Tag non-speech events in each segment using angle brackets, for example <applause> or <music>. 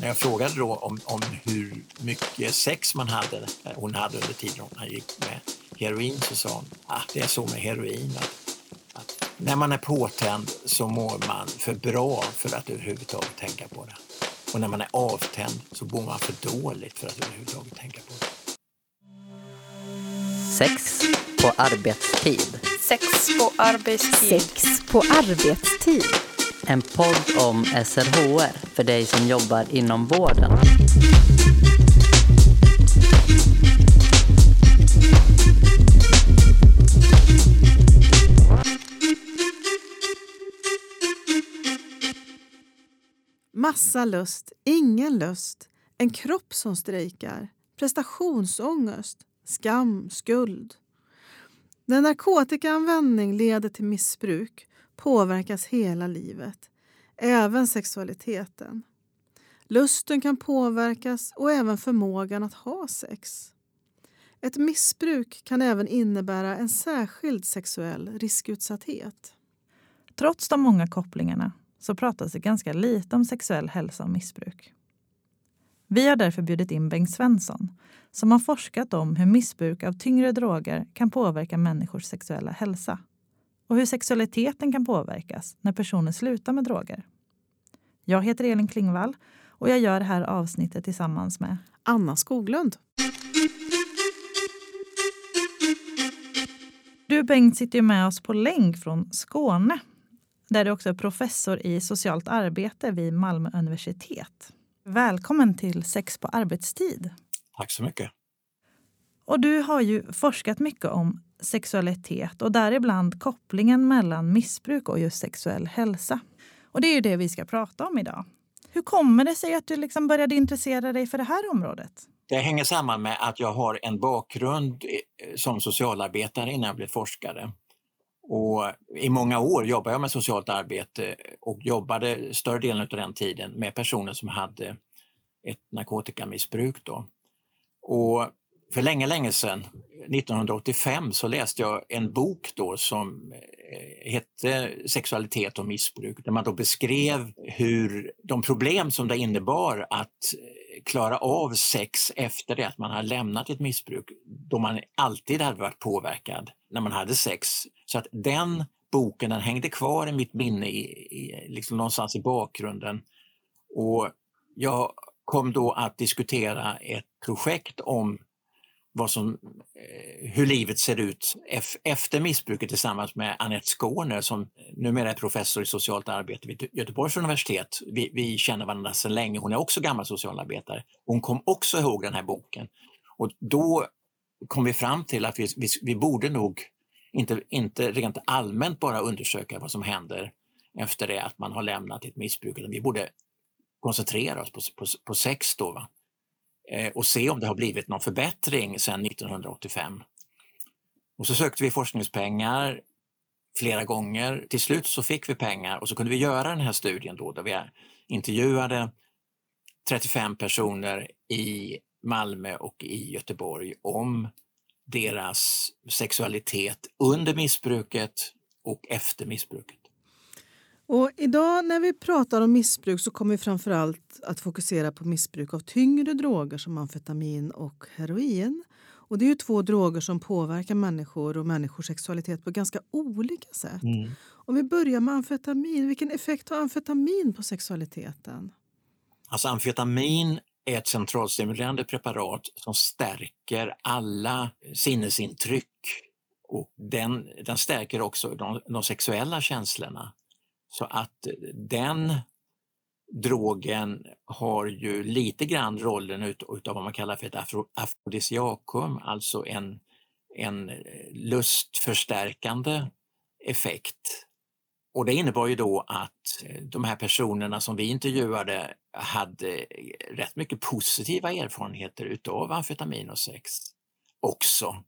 när jag frågade då om, om hur mycket sex man hade, hon hade under tiden hon gick med heroin så sa hon att ah, det är så med heroin att, att när man är påtänd så mår man för bra för att överhuvudtaget tänka på det. Och när man är avtänd så mår man för dåligt för att överhuvudtaget tänka på det. Sex på arbetstid. Sex på arbetstid. Sex på arbetstid. En podd om SRHR för dig som jobbar inom vården. Massa lust, ingen lust, en kropp som strejkar, prestationsångest, skam, skuld. När narkotikaanvändning leder till missbruk påverkas hela livet, även sexualiteten. Lusten kan påverkas och även förmågan att ha sex. Ett missbruk kan även innebära en särskild sexuell riskutsatthet. Trots de många kopplingarna så pratas det ganska lite om sexuell hälsa och missbruk. Vi har därför bjudit in Bengt Svensson som har forskat om hur missbruk av tyngre droger kan påverka människors sexuella hälsa och hur sexualiteten kan påverkas när personer slutar med droger. Jag heter Elin Klingvall och jag gör det här avsnittet tillsammans med Anna Skoglund. Du Bengt sitter med oss på länk från Skåne där du också är professor i socialt arbete vid Malmö universitet. Välkommen till Sex på arbetstid. Tack så mycket. Och du har ju forskat mycket om sexualitet och däribland kopplingen mellan missbruk och just sexuell hälsa. Och det är ju det vi ska prata om idag. Hur kommer det sig att du liksom började intressera dig för det här området? Det hänger samman med att jag har en bakgrund som socialarbetare innan jag blev forskare. Och I många år jobbade jag med socialt arbete och jobbade större delen av den tiden med personer som hade ett narkotikamissbruk. Då. Och för länge, länge sedan, 1985, så läste jag en bok då som eh, hette Sexualitet och missbruk, där man då beskrev hur de problem som det innebar att eh, klara av sex efter det att man har lämnat ett missbruk, då man alltid hade varit påverkad när man hade sex. Så att den boken den hängde kvar i mitt minne, i, i, liksom någonstans i bakgrunden. Och jag kom då att diskutera ett projekt om vad som, eh, hur livet ser ut efter missbruket tillsammans med Anette Skåne, som numera är professor i socialt arbete vid Göteborgs universitet. Vi, vi känner varandra sedan länge. Hon är också gammal socialarbetare. Hon kom också ihåg den här boken. Och då kom vi fram till att vi, vi, vi borde nog inte, inte rent allmänt bara undersöka vad som händer efter det att man har lämnat ett missbruk, utan vi borde koncentrera oss på, på, på sex då. Va? Eh, och se om det har blivit någon förbättring sedan 1985. Och så sökte vi forskningspengar flera gånger. Till slut så fick vi pengar och så kunde vi göra den här studien då där vi intervjuade 35 personer i Malmö och i Göteborg om deras sexualitet under missbruket och efter missbruket. Och idag när vi pratar om missbruk så kommer vi framförallt att fokusera på missbruk av tyngre droger som amfetamin och heroin. Och det är ju två droger som påverkar människor och människors sexualitet på ganska olika sätt. Mm. Om vi börjar med amfetamin, vilken effekt har amfetamin på sexualiteten? Alltså amfetamin är ett centralstimulerande preparat som stärker alla sinnesintryck och den, den stärker också de, de sexuella känslorna. Så att eh, den drogen har ju lite grann rollen ut, utav vad man kallar för ett afro, afrodisiakum, alltså en, en eh, lustförstärkande effekt. Och det innebar ju då att eh, de här personerna som vi intervjuade hade rätt mycket positiva erfarenheter utav amfetamin och sex också.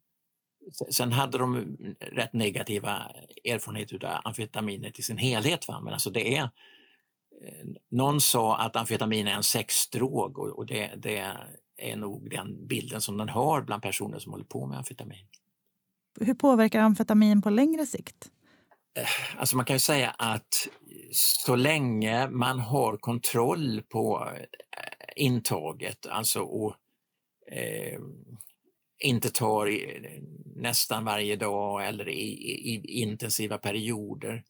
Sen hade de rätt negativa erfarenheter av amfetaminet i sin helhet. Va? Men alltså det är, eh, någon sa att amfetamin är en sexdrog och, och det, det, är nog den bilden som den har bland personer som håller på med amfetamin. Hur påverkar amfetamin på längre sikt? Eh, alltså man kan ju säga att så länge man har kontroll på intaget, alltså och eh, inte tar i, nästan varje dag eller i, i, i intensiva perioder,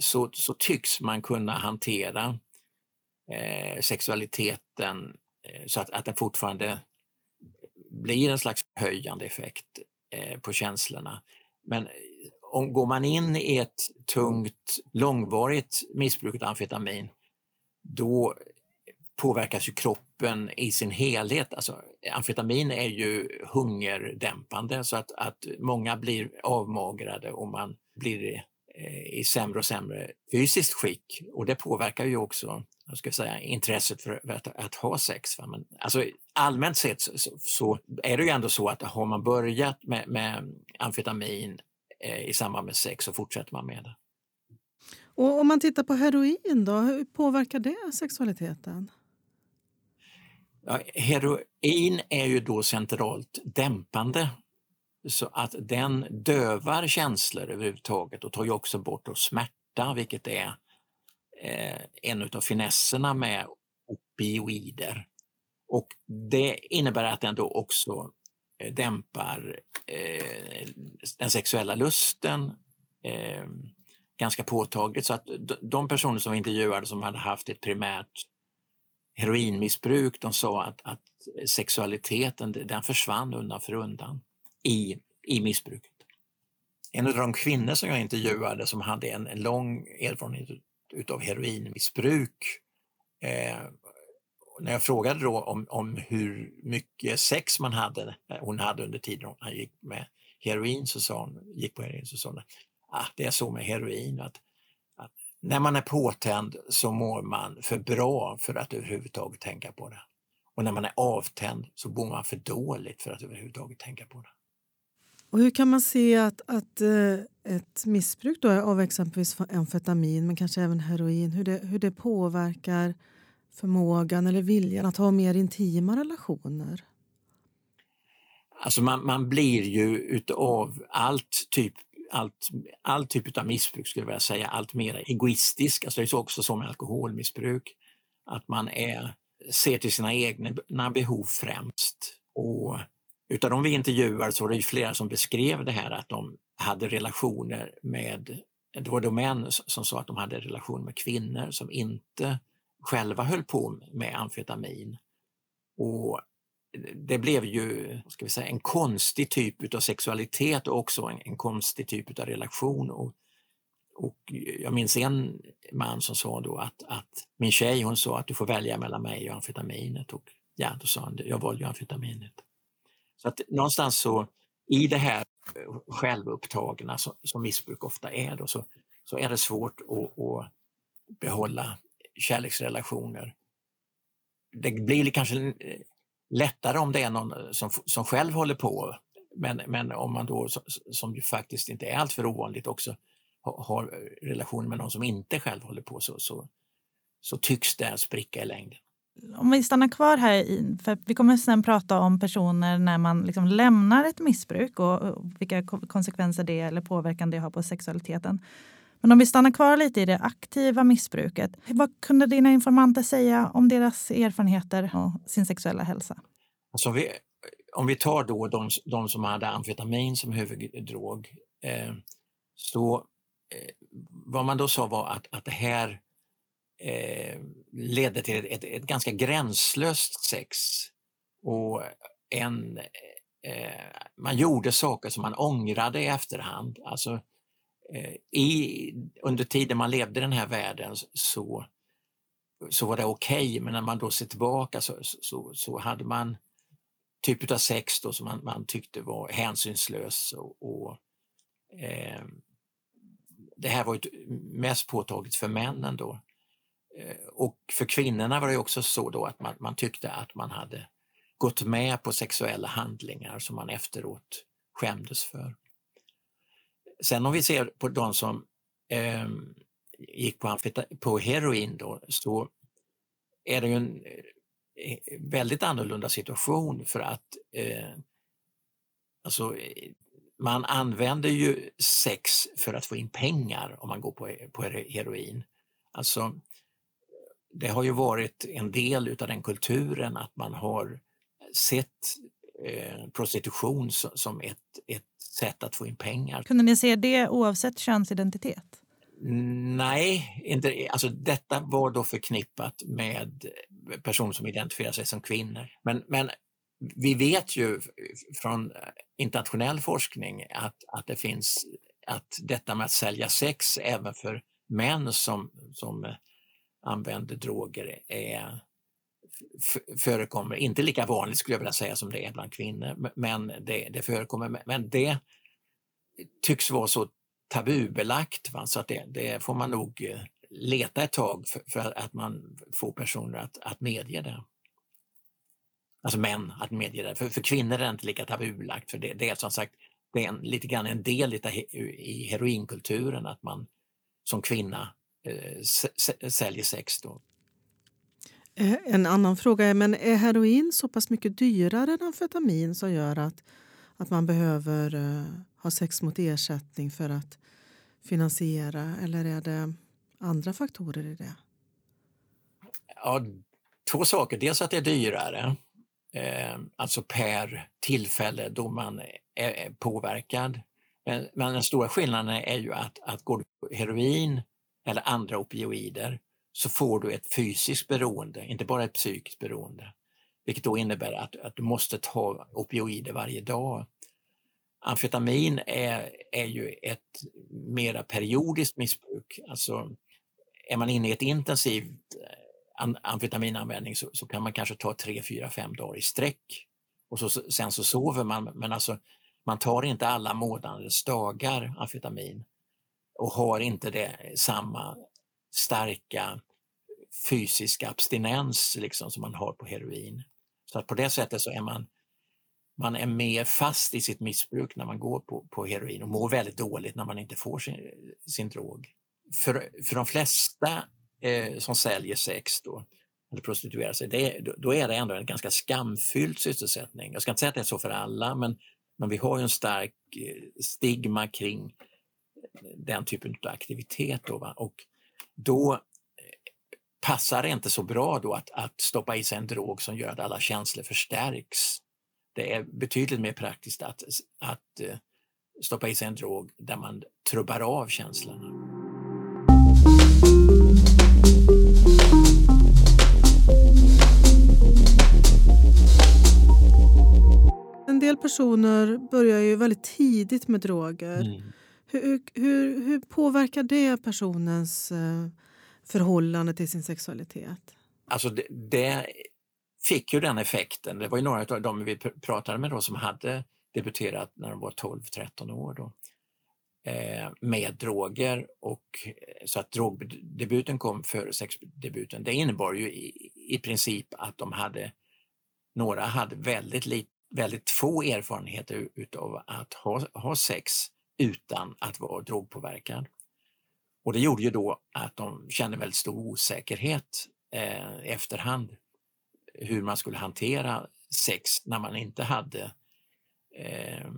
så, så, tycks man kunna hantera eh, sexualiteten eh, så att, att den fortfarande blir en slags höjande effekt eh, på känslorna. Men om går man in i ett tungt, långvarigt missbruk av amfetamin, då påverkas ju kroppen i sin helhet. Alltså, amfetamin är ju hungerdämpande så att, att många blir avmagrade och man blir eh, i sämre och sämre fysiskt skick och det påverkar ju också jag ska säga, intresset för att, att ha sex. Va? Men, alltså, allmänt sett så, så, är det ju ändå så att har man börjat med, med amfetamin eh, i samband med sex så fortsätter man med det. Och om man tittar på heroin då, hur påverkar det sexualiteten? Ja, heroin är ju då centralt dämpande så att den dövar känslor överhuvudtaget och tar ju också bort smärta vilket är eh, en av finesserna med opioider. Och det innebär att den då också eh, dämpar eh, den sexuella lusten eh, ganska påtagligt. Så att de personer som var intervjuade som hade haft ett primärt heroinmissbruk, de sa att, att sexualiteten den försvann undan för undan i, i missbruket. En av de kvinnor som jag intervjuade som hade en, en lång erfarenhet utav heroinmissbruk. Eh, när jag frågade då om, om hur mycket sex man hade, eh, hon hade under tiden hon gick med heroin, så sa hon, gick på heroin, så sa hon ah, det är så med heroin att när man är påtänd så mår man för bra för att överhuvudtaget tänka på det. Och när man är avtänd så mår man för dåligt för att överhuvudtaget tänka på det. Och hur kan man se att, att eh, ett missbruk då av exempelvis amfetamin men kanske även heroin, hur det, hur det påverkar förmågan eller viljan att ha mer intima relationer? Alltså man, man blir ju utav allt typ allt, all typ av missbruk skulle jag vilja säga, allt mer egoistisk. Alltså det är också så med alkoholmissbruk, att man är, ser till sina egna behov främst. Och utav de vi intervjuade så var det flera som beskrev det här att de hade relationer med, det var då män som sa att de hade relationer med kvinnor som inte själva höll på med amfetamin. Och det blev ju ska vi säga, en konstig typ av sexualitet och också en, en konstig typ av relation. Och, och jag minns en man som sa då att, att min tjej hon sa att du får välja mellan mig och amfetaminet. Och ja, då sa han jag valde amfetaminet. Så att någonstans så i det här självupptagna som, som missbruk ofta är då, så, så är det svårt att, att behålla kärleksrelationer. Det blir kanske lättare om det är någon eh, som, som själv håller på. Men, men om man då, som ju faktiskt inte är alltför ovanligt, också har eh, relationer med någon som inte själv håller på så, så, så tycks det spricka i längden. Om vi stannar kvar här, för vi kommer sen prata om personer när man liksom lämnar ett missbruk och vilka konsekvenser det eller påverkan det har på sexualiteten. Men om vi stannar kvar lite i det aktiva missbruket. Vad kunde dina informanter säga om deras erfarenheter och sin sexuella hälsa? Alltså vi, om vi tar då de, de som hade amfetamin som huvuddrog, eh, så eh, vad man då sa var att, att det här eh, ledde till ett, ett, ganska gränslöst sex. Och en, eh, man gjorde saker som man ångrade i efterhand. Alltså, Eh, i, under tiden man levde i den här världen så, så var det okej, okay, men när man då ser tillbaka så, så, så hade man typ av sex då som man, man tyckte var hänsynslös. Och, och eh, det här var ju mest påtagligt för männen då. Eh, och för kvinnorna var det också så då att man, man tyckte att man hade gått med på sexuella handlingar som man efteråt skämdes för. Sen om vi ser på de som eh, gick på, på heroin då, så är det ju en eh, eh väldigt annorlunda situation för att eh, alltså, eh, man använder ju sex för att få in pengar om man går på, på heroin. Alltså, det har ju varit en del utav den kulturen att man har sett prostitution som ett, ett sätt att få in pengar. Kunde ni se det oavsett könsidentitet? Nej, inte, alltså detta var då förknippat med personer som identifierar sig som kvinnor. Men, men vi vet ju från internationell forskning att, att det finns att detta med att sälja sex även för män som, som använder droger är, förekommer, inte lika vanligt skulle jag vilja säga som det är bland kvinnor, men det, det förekommer. Men det tycks vara så tabubelagt va? så att det, det, får man nog eh, leta ett tag för, för att man får personer att, att medge det. Alltså män att medge det. För, för kvinnor är det inte lika tabubelagt för det, det är som sagt det är en, lite grann en del i heroinkulturen att man som kvinna eh, säljer sex. Då. Eh, en annan fråga är, men är heroin så pass mycket dyrare än amfetamin som gör att, att man behöver uh, ha sex mot ersättning för att finansiera eller är det andra faktorer i det? Ja, två saker. Dels att det är dyrare, eh, alltså per tillfälle då man är påverkad. Men, men den stora skillnaden är ju att, att går du på heroin eller andra opioider så får du ett fysiskt beroende, inte bara ett psykiskt beroende. Vilket då innebär att, att du måste ta opioider varje dag. Amfetamin är, är ju ett mera periodiskt missbruk. Alltså, är man inne i ett intensivt eh, amfetaminanvändning så, så kan man kanske ta tre, fyra, fem dagar i sträck. Och så, sen så sover man, men alltså, man tar inte alla månadens dagar amfetamin och har inte det samma starka fysiska abstinens liksom, som man har på heroin. Så att på det sättet så är man, man är mer fast i sitt missbruk när man går på, på heroin och mår väldigt dåligt när man inte får sin, sin drog. För, för de flesta eh, som säljer sex då, eller prostituerar sig, det, då är det ändå en ganska skamfylld sysselsättning. Jag ska inte säga att det är så för alla, men, men vi har ju en stark eh, stigma kring den typen av aktivitet. Då, va? Och då eh, passar det inte så bra då att, att stoppa i sig en drog som gör att alla känslor förstärks. Det är betydligt mer praktiskt att, att eh, stoppa i sig en drog där man trubbar av känslorna. En del personer börjar ju väldigt tidigt med droger. Mm. Hur, hur, hur påverkar det personens eh, förhållande till sin sexualitet? Alltså det, det, fick ju den effekten. Det var ju några av dem vi pratade med då som hade debuterat när de var 12-13 år. Då, eh, med droger och eh, så att drogdebuten kom före sexdebuten. Det innebar ju i, i princip att de hade, några hade väldigt, lit, väldigt få erfarenheter utav att ha, ha sex utan att vara drogpåverkad. Och det gjorde ju då att de kände väldigt stor osäkerhet eh, efterhand hur man skulle hantera sex när man inte hade eh,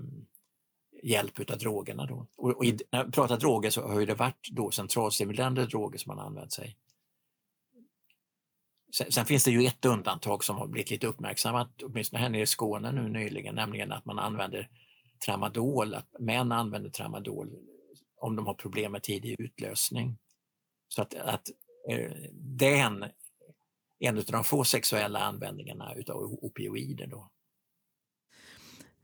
hjälp av drogerna. Då. Och, och i, när jag pratar droger så har det varit då centralstimulerande droger som man använt sig. Sen, sen, finns det ju ett undantag som har blivit lite uppmärksammat, åtminstone här nere i Skåne nu nyligen, nämligen att man använder tramadol, att män använder tramadol om de har problem med tidig utlösning. Så att, att eh, är en, en av de få sexuella användningarna utav opioider. Då.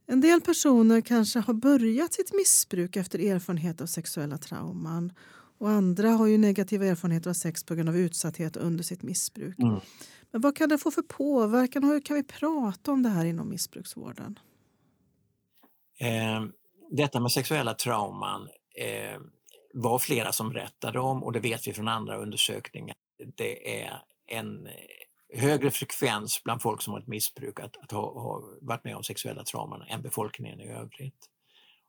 En del personer kanske har börjat sitt missbruk efter erfarenhet av sexuella trauman. Och andra har ju negativa erfarenheter av sex på grund av utsatthet under sitt missbruk. Mm. Men vad kan det få för påverkan och hur kan vi prata om det här inom missbruksvården? Eh, detta med sexuella trauman eh, var flera som berättade om och det vet vi från andra undersökningar. Det är en högre frekvens bland folk som har ett missbruk att, att ha, ha, varit med om sexuella trauman än befolkningen i övrigt.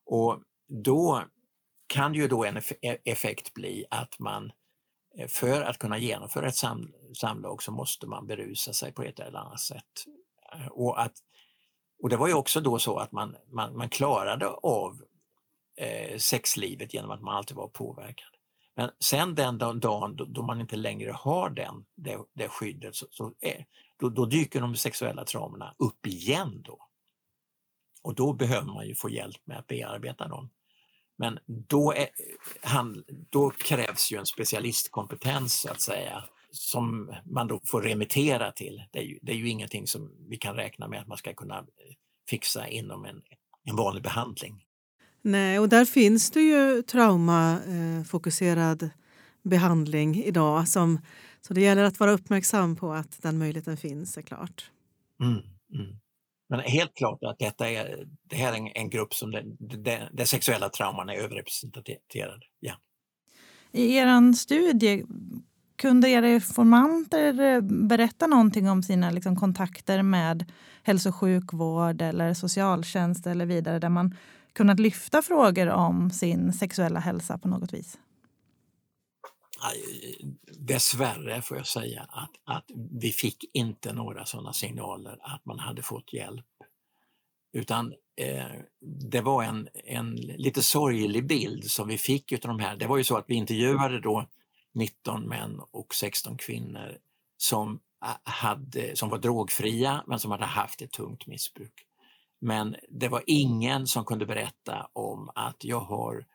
Och då kan ju då en e-, effekt bli att man eh, för att kunna genomföra ett sam, samlag så måste man berusa sig på ett eller annat sätt. Eh, och att och det var ju också då så att man, man, man klarade av eh, sexlivet genom att man alltid var påverkad. Men sen den dagen då, då man inte längre har den, det, det skyddet så, så är, då, då, dyker de sexuella traumorna upp igen. Då. Och då behöver man ju få hjälp med att bearbeta dem. Men då, är, eh, han, då krävs ju en specialistkompetens så att säga som man då får remittera till. Det är, ju, det är ju ingenting som vi kan räkna med att man ska kunna fixa inom en, en vanlig behandling. Nej, och där finns det ju traumafokuserad eh, behandling idag. Som, så det gäller att vara uppmärksam på att den möjligheten finns, såklart. Mm, mm. Men helt klart att detta är, det här är en, en grupp som det sexuella trauman är överrepresenterad. Ja. I er studie, kunde era informanter eh, berätta någonting om sina liksom, kontakter med hälso och sjukvård eller socialtjänst eller vidare där man kunnat lyfta frågor om sin sexuella hälsa på något vis? Dessvärre får jag säga att, att vi fick inte några sådana signaler att man hade fått hjälp. Utan eh, det var en, en lite sorglig bild som vi fick utav de här. Det var ju så att vi intervjuade då 19 män och 16 kvinnor som, eh, hade, som var drogfria men som hade haft ett tungt missbruk. Men det var ingen som kunde berätta om att jag har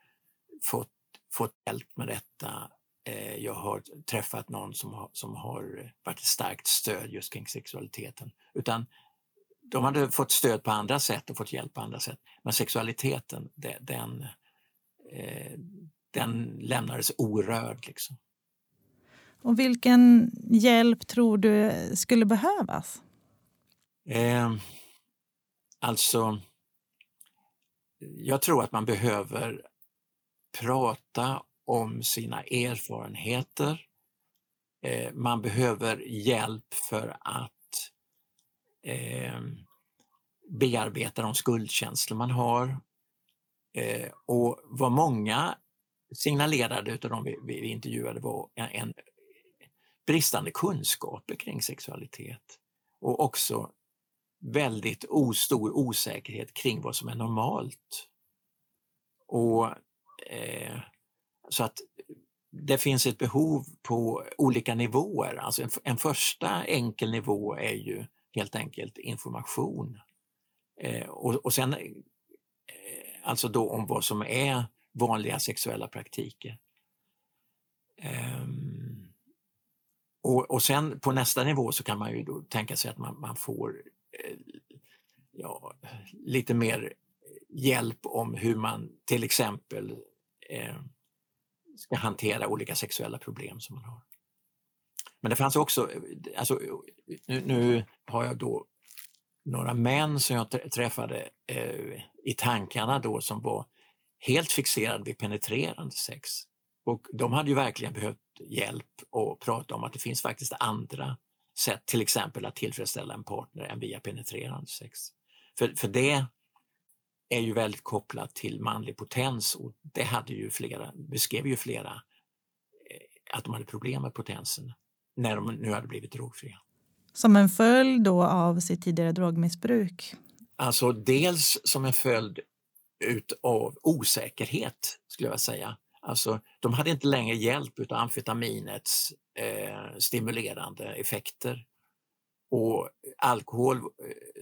fått, fått hjälp med detta. Eh, jag har träffat någon som har, som har varit ett starkt stöd just kring sexualiteten. Utan de hade fått stöd på andra sätt och fått hjälp på andra sätt. Men sexualiteten, den, eh, den lämnades orörd. Liksom. Och vilken hjälp tror du skulle behövas? Eh, Alltså, jag tror att man behöver prata om sina erfarenheter. Eh, man behöver hjälp för att eh, bearbeta de skuldkänslor man har. Eh, och vad många signalerade av de vi, vi intervjuade var en, en bristande kunskaper kring sexualitet och också väldigt stor osäkerhet kring vad som är normalt. Och eh, Så att det finns ett behov på olika nivåer. Alltså en, en första enkel nivå är ju helt enkelt information. Eh, och, och sen eh, alltså då om vad som är vanliga sexuella praktiker. Um, och, och sen på nästa nivå så kan man ju då tänka sig att man, man får Eh, ja, lite mer hjälp om hur man till exempel eh, ska hantera olika sexuella problem som man har. Men det fanns också, eh, alltså, nu, nu har jag då några män som jag träffade eh, i tankarna då som var helt fixerade vid penetrerande sex. Och de hade ju verkligen behövt hjälp och prata om att det finns faktiskt andra sätt till exempel att tillfredsställa en partner än via penetrerande sex. För, för det är ju väldigt kopplat till manlig potens och det hade ju flera, beskrev ju flera eh, att de hade problem med potensen när de nu hade blivit drogfria. Som en följd då av sitt tidigare drogmissbruk? Alltså dels som en följd utav osäkerhet skulle jag säga. Alltså, de hade inte längre hjälp av amfetaminets eh, stimulerande effekter. Och alkohol eh,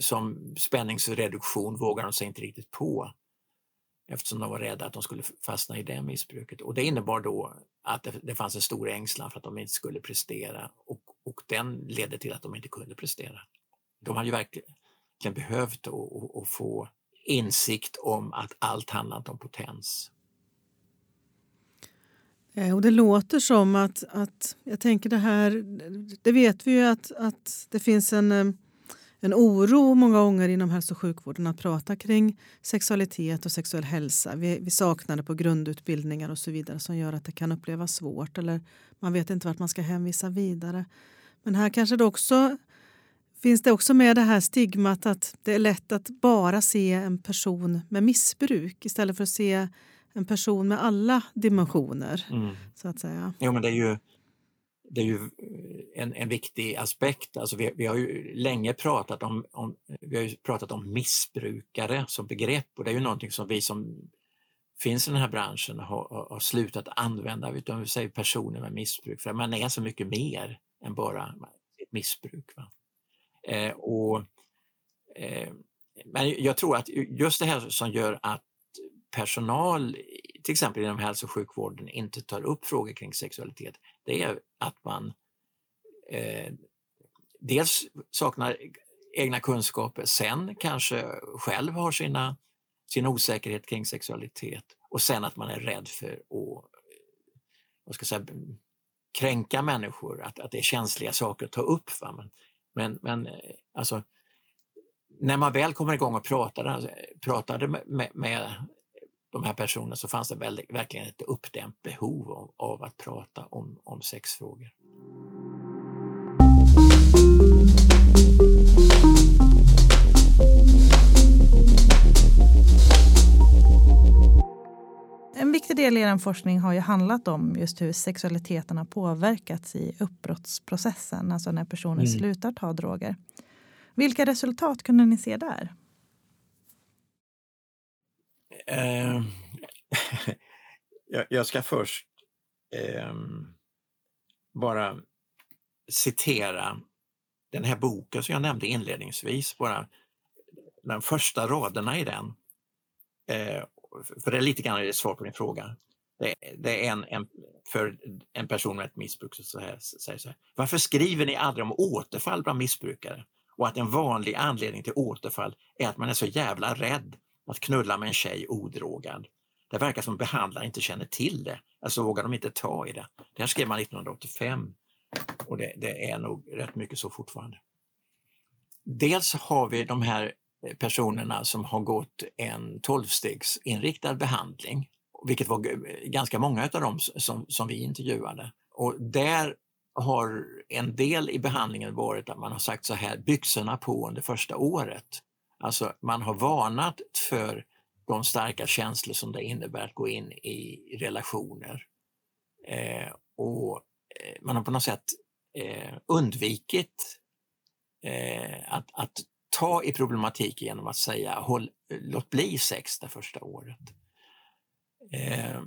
som spänningsreduktion vågade de sig inte riktigt på eftersom de var rädda att de skulle fastna i det missbruket. Och det innebar då att det, det fanns en stor ängslan för att de inte skulle prestera och, och den ledde till att de inte kunde prestera. De hade ju verkligen behövt att få insikt om att allt handlar inte om potens. Eh, och det låter som att, att jag tänker det här, det vet vi ju att, att det finns en, eh, en oro många gånger inom hälso och sjukvården att prata kring sexualitet och sexuell hälsa. Vi, vi saknar det på grundutbildningar och så vidare som gör att det kan upplevas svårt eller man vet inte vart man ska hänvisa vidare. Men här kanske det också finns det också med det här stigmat att det är lätt att bara se en person med missbruk istället för att se en person med alla dimensioner. Mm. så att säga. Jo, men det är ju, det är ju en, en viktig aspekt. Alltså vi, vi har ju länge pratat om, om, vi har pratat om missbrukare som begrepp och det är ju någonting som vi som finns i den här branschen har, har slutat använda utan vi säger personer med missbruk för man är så mycket mer än bara ett missbruk. Va? Eh, och, eh, men jag tror att just det här som gör att personal, till exempel inom hälso och sjukvården, inte tar upp frågor kring sexualitet, det är att man eh, dels saknar egna kunskaper, sen kanske själv har sina, sin osäkerhet kring sexualitet och sen att man är rädd för att vad ska jag säga, kränka människor, att, att det är känsliga saker att ta upp. Va? Men, men, men eh, alltså, när man väl kommer igång och pratar, alltså, pratade med, med de här personerna så fanns det väl, verkligen ett uppdämt behov av, av att prata om, om sexfrågor. En viktig del i er forskning har ju handlat om just hur sexualiteten har påverkats i uppbrottsprocessen, alltså när personer mm. slutar ta droger. Vilka resultat kunde ni se där? Ehm. <laughs> Jag ska först eh, bara citera den här boken som jag nämnde inledningsvis, bara de första raderna i den. Eh, för det är lite grann ett svar på din fråga. Det, det är en, en, för en person med ett missbruk som så här, säger så här. Varför skriver ni aldrig om återfall bland missbrukare? Och att en vanlig anledning till återfall är att man är så jävla rädd att knulla med en tjej odrogad. Det verkar som behandlare inte känner till det, alltså vågar de inte ta i det. Det här skrev man 1985 och det, det är nog rätt mycket så fortfarande. Dels har vi de här eh, personerna som har gått en tolvstegsinriktad behandling, vilket var ganska många av dem som, som vi intervjuade. Och där har en del i behandlingen varit att man har sagt så här, byxorna på under första året. Alltså man har varnat för de starka känslor som det innebär att gå in i relationer. Eh, och eh, man har på något sätt eh, undvikit eh, att, att ta i problematiken genom att säga håll, låt bli sex det första året. Eh,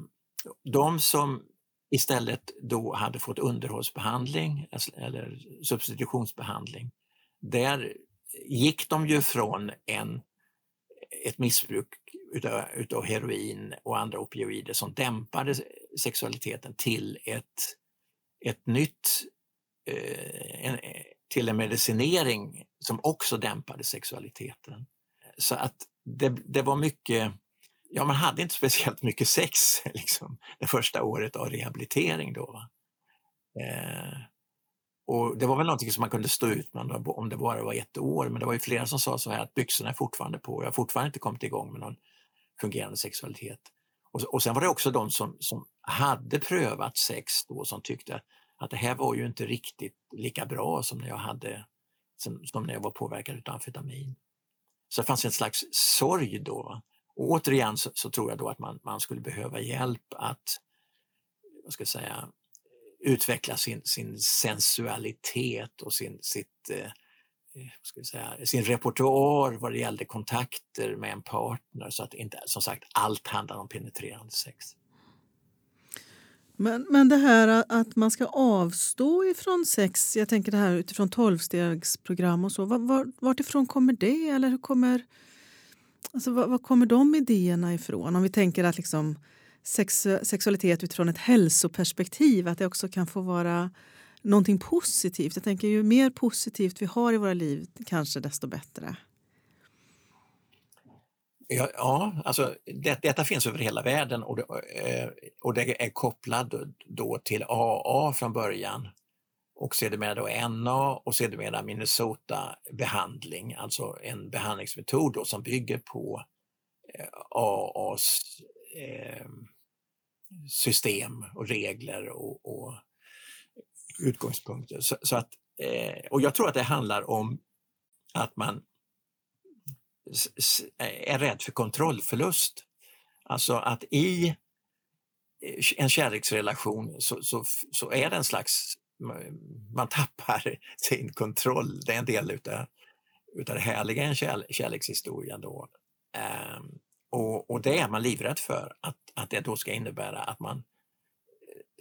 de som istället då hade fått underhållsbehandling alltså, eller substitutionsbehandling, där gick de ju från en, ett missbruk utav, utav heroin och andra opioider som dämpade sexualiteten till ett, ett nytt eh, en, till en medicinering som också dämpade sexualiteten. Så att det, det var mycket, ja man hade inte speciellt mycket sex <laughs> liksom, det första året av rehabilitering då. Eh, och det var väl någonting som man kunde stå ut med om det bara var ett år, men det var ju flera som sa så här att byxorna är fortfarande på, jag har fortfarande inte kommit igång med någon fungerande sexualitet. Och, och sen var det också de som, som hade prövat sex då som tyckte att det här var ju inte riktigt lika bra som när jag, hade, som, som när jag var påverkad av amfetamin. Så det fanns en slags sorg då. Och återigen så, så, tror jag då att man, man skulle behöva hjälp att vad ska jag säga, utveckla sin, sin sensualitet och sin, sitt, eh, eh ska säga, sin repertoar vad det gällde kontakter med en partner så att inte som sagt allt handlar om penetrerande sex. Men, men det här att man ska avstå ifrån sex, jag tänker det här utifrån tolvstegsprogram och så, var, var, vartifrån kommer det? Eller hur kommer, alltså, var, var, kommer de idéerna ifrån? Om vi tänker att liksom sex, sexualitet utifrån ett hälsoperspektiv, att det också kan få vara någonting positivt. Jag tänker ju mer positivt vi har i våra liv, kanske desto bättre. Ja, ja alltså det, detta finns över hela världen och det, eh, och det är kopplat då till AA från början och sedermera då NA och sedermera Minnesota-behandling, alltså en behandlingsmetod då som bygger på eh, AAs eh, system och regler och, och utgångspunkter. Så, så att, eh, och jag tror att det handlar om att man är rädd för kontrollförlust. Alltså att i eh, en kärleksrelation så, så, så är det en slags, man tappar <laughs> sin kontroll. Det är en del utav, utav det härliga i en kärlekshistoria då. Um, och, och det är man livrädd för, att, att det då ska innebära att man eh,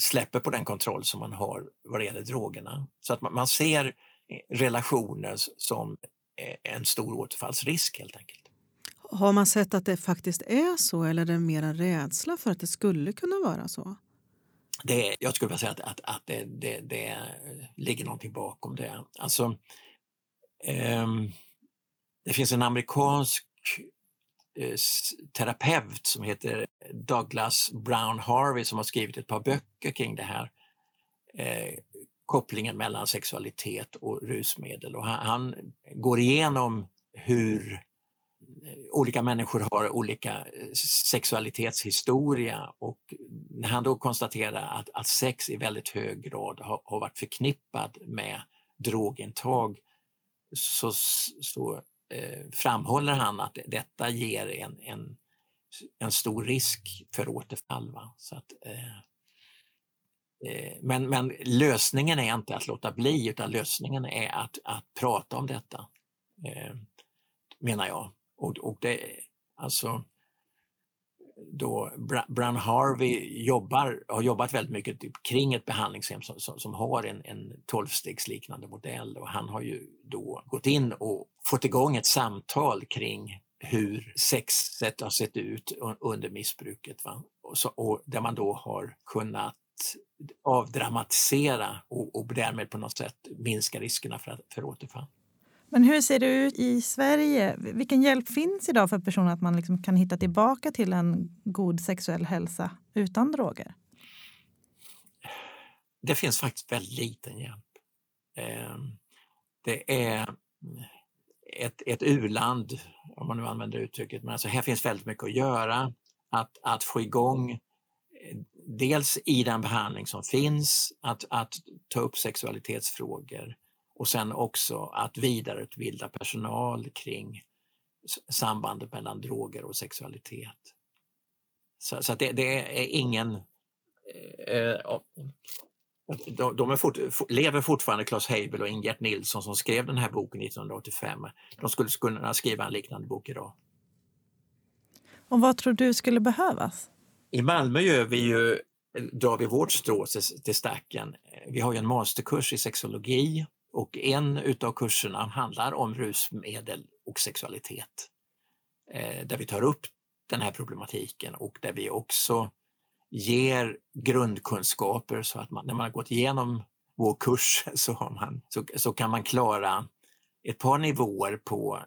släpper på den kontroll som man har vad det gäller drogerna. Så att man, man ser relationer som en stor återfallsrisk helt enkelt. Har man sett att det faktiskt är så eller är det mer en rädsla för att det skulle kunna vara så? Det, jag skulle vilja säga att, att, att det, det, det ligger någonting bakom det. Alltså, um, det finns en amerikansk Eh, terapeut som heter Douglas Brown Harvey som har skrivit ett par böcker kring det här. Eh, kopplingen mellan sexualitet och rusmedel. Och han, han går igenom hur eh, olika människor har olika eh, sexualitetshistoria och när han då konstaterar att, att sex i väldigt hög grad har, har varit förknippad med drogintag så, så Eh, framhåller han att detta ger en, en, en stor risk för återfall. Va? Så att, eh, eh, men, men lösningen är inte att låta bli utan lösningen är att, att prata om detta, eh, menar jag. Och, och det, alltså, då Brown Harvey jobbar, har jobbat väldigt mycket typ kring ett behandlingshem som, som, som har en, en tolvstegsliknande modell och han har ju då gått in och fått igång ett samtal kring hur sexet har sett ut under missbruket. Va? Och, så, och där man då har kunnat avdramatisera och, och därmed på något sätt minska riskerna för, för återfall. Men hur ser det ut i Sverige? Vilken hjälp finns idag för personer att man liksom kan hitta tillbaka till en god sexuell hälsa utan droger? Det finns faktiskt väldigt liten hjälp. Ehm, det är ett, ett u-land, om man nu använder uttrycket, men alltså här finns väldigt mycket att göra. Att, att få igång, eh, dels i den behandling som finns, att, att ta upp sexualitetsfrågor och sen också att vidareutbilda personal kring sambandet mellan droger och sexualitet. Så, så det, det, är ingen... Eh, eh de, de fort, lever fortfarande, Claes Heibel och Ingert Nilsson som skrev den här boken 1985. De skulle kunna skriva en liknande bok idag. Och vad tror du skulle behövas? I Malmö gör vi ju, drar vi vårt strå till stacken. Vi har ju en masterkurs i sexologi och en utav kurserna handlar om rusmedel och sexualitet. Eh, där vi tar upp den här problematiken och där vi också ger grundkunskaper så att man, när man har gått igenom vår kurs <laughs> så, man, så, så, kan man klara ett par nivåer på,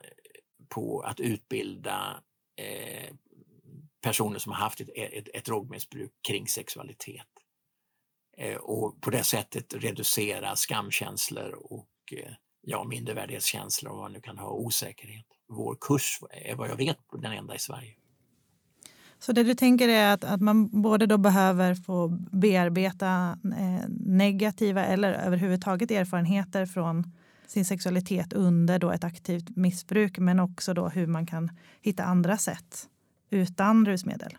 på att utbilda eh, personer som har haft ett, ett, ett drogmissbruk kring sexualitet. Eh, och på det sättet reducera skamkänslor och eh, ja, mindervärdighetskänslor och vad man nu kan ha, osäkerhet. Vår kurs är vad jag vet den enda i Sverige. Så det du tänker är att, att man både då behöver få bearbeta eh, negativa eller överhuvudtaget erfarenheter från sin sexualitet under då ett aktivt missbruk men också då hur man kan hitta andra sätt utan rusmedel?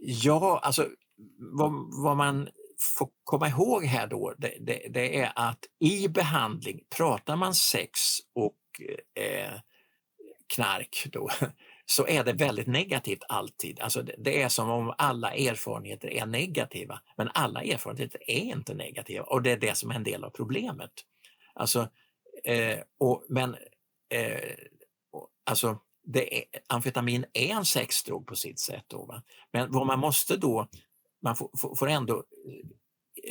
Ja, alltså vad, vad man får komma ihåg här då, det, det, det, är att i behandling pratar man sex och eh, knark då, <laughs> så är det väldigt negativt alltid. Alltså det, det, är som om alla erfarenheter är negativa, men alla erfarenheter är inte negativa och det är det som är en del av problemet. Alltså, eh, och, men eh, alltså, det är, amfetamin är en sexdrog på sitt sätt. Då, va? Men vad man måste då man får, får ändå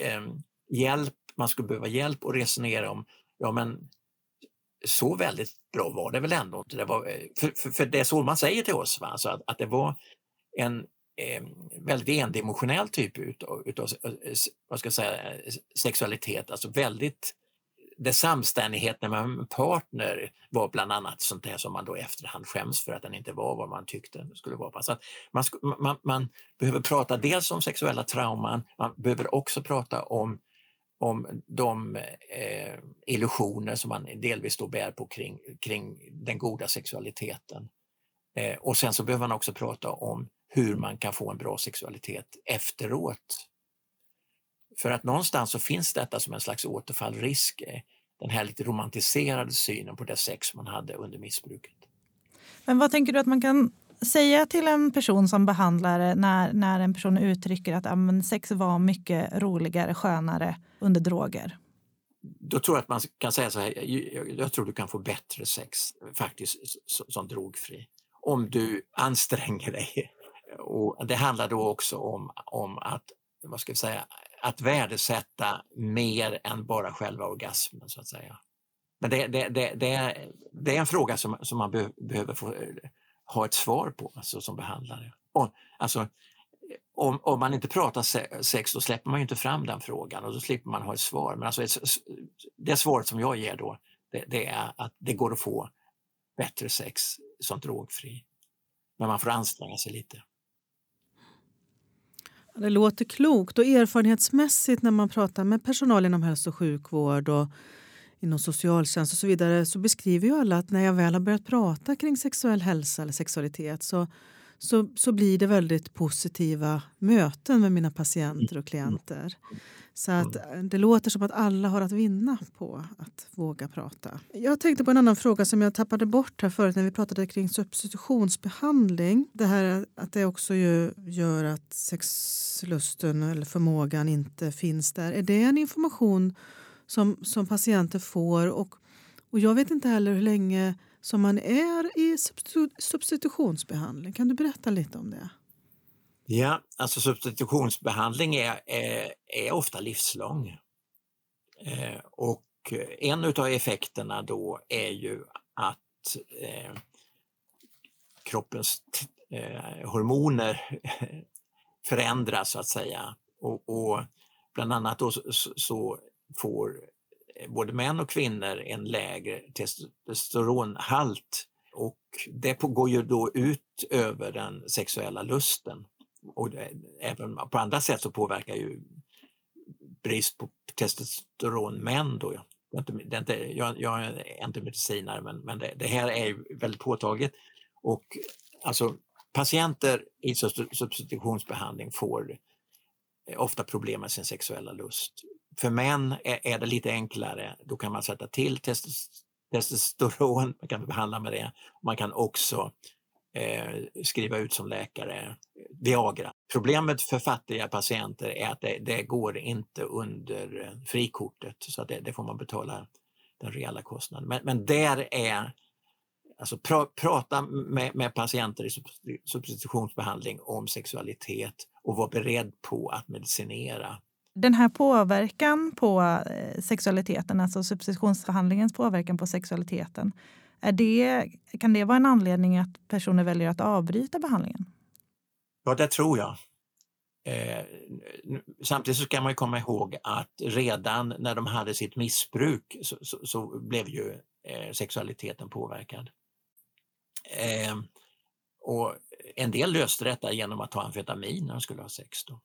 eh, hjälp, man skulle behöva hjälp och resonera om, ja men så väldigt bra var det väl ändå inte. Det var, eh, för, för, för, det är så man säger till oss, va? Alltså att, att det var en eh, väldigt endimensionell typ utav, utav eh, vad ska jag säga, eh, sexualitet, alltså väldigt det samstämmigheten med en partner var bland annat sånt där som man då i efterhand skäms för att den inte var vad man tyckte den skulle vara. Så man, man, man, behöver prata dels om sexuella trauman, man behöver också prata om, om de eh, illusioner som man delvis då bär på kring, kring den goda sexualiteten. Eh, och sen så behöver man också prata om hur man kan få en bra sexualitet efteråt. För att någonstans så finns detta som en slags återfallrisk, eh, den här lite romantiserade synen på det sex man hade under missbruket. Men vad tänker du att man kan säga till en person som behandlare när, när en person uttrycker att ja, sex var mycket roligare, skönare under droger? Då tror jag att man kan säga så här, jag tror du kan få bättre sex faktiskt som drogfri. Om du anstränger dig. Och det handlar då också om, om att, vad ska vi säga, att värdesätta mer än bara själva orgasmen så att säga. Men det, det, det, det, är, det är en fråga som, som man be, behöver få ha ett svar på alltså, som behandlare. Och, alltså, om, om, man inte pratar sex då släpper man inte fram den frågan och då slipper man ha ett svar. Men alltså, det svaret som jag ger då det, det, är att det går att få bättre sex som drogfri. Men man får anstränga sig lite. Det låter klokt. Och erfarenhetsmässigt när man pratar med personal inom hälso och sjukvård och inom socialtjänst och så vidare så beskriver ju alla att när jag väl har börjat prata kring sexuell hälsa eller sexualitet så, så, så blir det väldigt positiva möten med mina patienter och klienter. Så att eh, det låter som att alla har att vinna på att våga prata. Jag tänkte på en annan fråga som jag tappade bort här förut när vi pratade kring substitutionsbehandling. Det här att det också gör att sexlusten eller förmågan inte finns där. Är det en information som, som patienter får. Och, och jag vet inte heller hur länge som man är i substitutionsbehandling. Kan du berätta lite om det? Ja, alltså substitutionsbehandling är, är, är ofta livslång. Eh, och en av effekterna då är ju att eh, kroppens eh, hormoner <laughs> förändras så att säga. Och, och bland annat då så, så får både män och kvinnor en lägre testosteronhalt och det går ju då ut över den sexuella lusten. Och det, även på andra sätt så påverkar ju brist på testosteron män då. Jag är inte, jag, jag är inte medicinare men, men det, det, här är väldigt påtagligt. Och alltså patienter i substitutionsbehandling får ofta problem med sin sexuella lust för män är, är, det lite enklare. Då kan man sätta till testosteron, man kan behandla med det. Man kan också eh, skriva ut som läkare Viagra. Problemet för fattiga patienter är att det, det går inte under frikortet så att det, det, får man betala den reella kostnaden. Men, men där är Alltså pra, prata med, med, patienter i substitutionsbehandling om sexualitet och vara beredd på att medicinera den här påverkan på eh, sexualiteten, alltså substitutionsbehandlingens påverkan på sexualiteten, är det, kan det vara en anledning att personer väljer att avbryta behandlingen? Ja, det tror jag. Eh, samtidigt så ska man komma ihåg att redan när de hade sitt missbruk så, så, så blev ju eh, sexualiteten påverkad. Eh, och en del löste detta genom att ta amfetamin när de skulle ha sex. Då.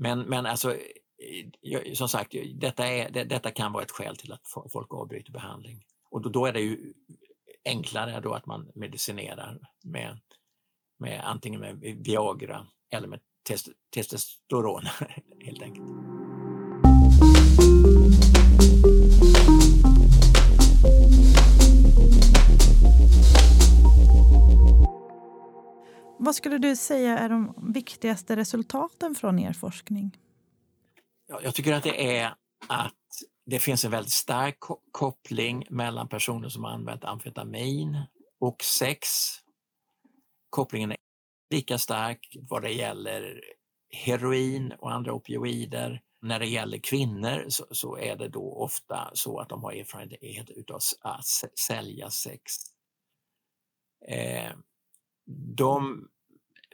Men, men alltså, eh, eh, som sagt, detta, är, detta kan vara ett skäl till att folk avbryter behandling. Och då, då är det ju enklare då att man medicinerar med, med antingen med Viagra eller med test, testosteron <laughs> helt enkelt. Vad skulle du säga är de viktigaste resultaten från er forskning? Jag tycker att det är att det finns en väldigt stark koppling mellan personer som har använt amfetamin och sex. Kopplingen är lika stark vad det gäller heroin och andra opioider. När det gäller kvinnor så, så är det då ofta så att de har erfarenhet av att sälja sex. Eh, de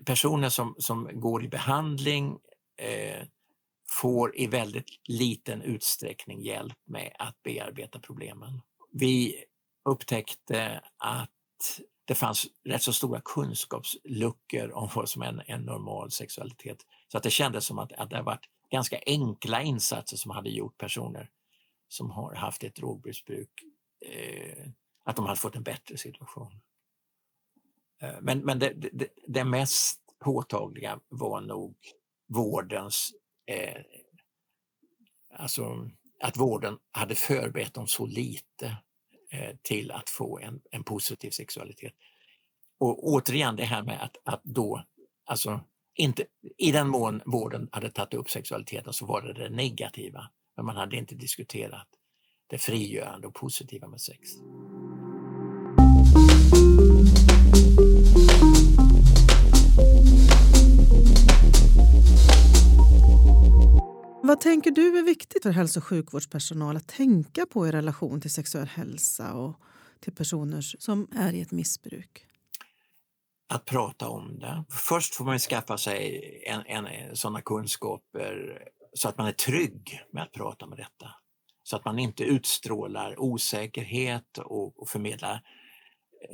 personer som, som går i behandling eh, får i väldigt liten utsträckning hjälp med att bearbeta problemen. Vi upptäckte att det fanns rätt så stora kunskapsluckor om vad som är en, en normal sexualitet. Så att det kändes som att, att det har varit ganska enkla insatser som hade gjort personer som har haft ett drogmissbruk, eh, att de hade fått en bättre situation. Eh, men, men det, det, det, mest påtagliga var nog vårdens, eh, alltså att vården hade förberett dem så lite eh, till att få en, en positiv sexualitet. Och återigen det här med att, att då, alltså inte, i den mån vården hade tagit upp sexualiteten så var det det negativa, men man hade inte diskuterat det frigörande och positiva med sex. Vad tänker du är viktigt för hälso och sjukvårdspersonal att tänka på i relation till sexuell hälsa och till personer som är i ett missbruk? Att prata om det. Först får man skaffa sig en, en, sådana kunskaper så att man är trygg med att prata om detta. Så att man inte utstrålar osäkerhet och, och förmedlar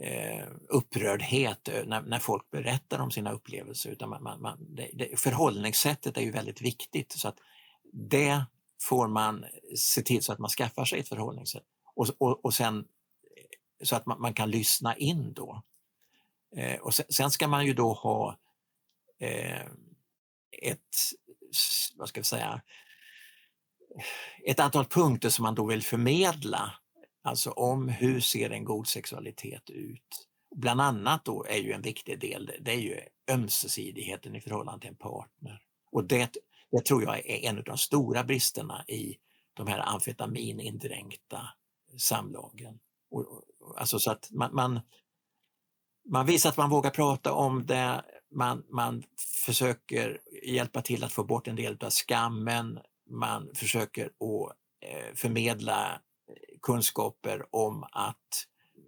eh, upprördhet eh, när, när, folk berättar om sina upplevelser. Utan man, man, man det, det, förhållningssättet är ju väldigt viktigt. så att det får man se till så att man skaffar sig ett förhållningssätt. Och, och, och sen eh, så att man, man kan lyssna in då. Eh, och sen, sen, ska man ju då ha eh, ett, vad ska vi säga, ett antal punkter som man då vill förmedla, alltså om hur ser en god sexualitet ut. Bland annat då är ju en viktig del, det är ju ömsesidigheten i förhållande till en partner. Och det, det tror jag är en av de stora bristerna i de här amfetaminindränkta samlagen. Och, alltså så att man, man, man, visar att man vågar prata om det, man, man försöker hjälpa till att få bort en del av skammen, man försöker att eh, förmedla kunskaper om att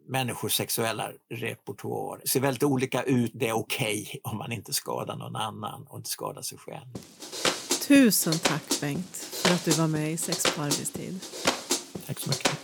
människors sexuella repertoar ser väldigt olika ut. Det är okej okay om man inte skadar någon annan och inte skadar sig själv. Tusen tack Bengt för att du var med i Sex på arbetstid. Tack så mycket.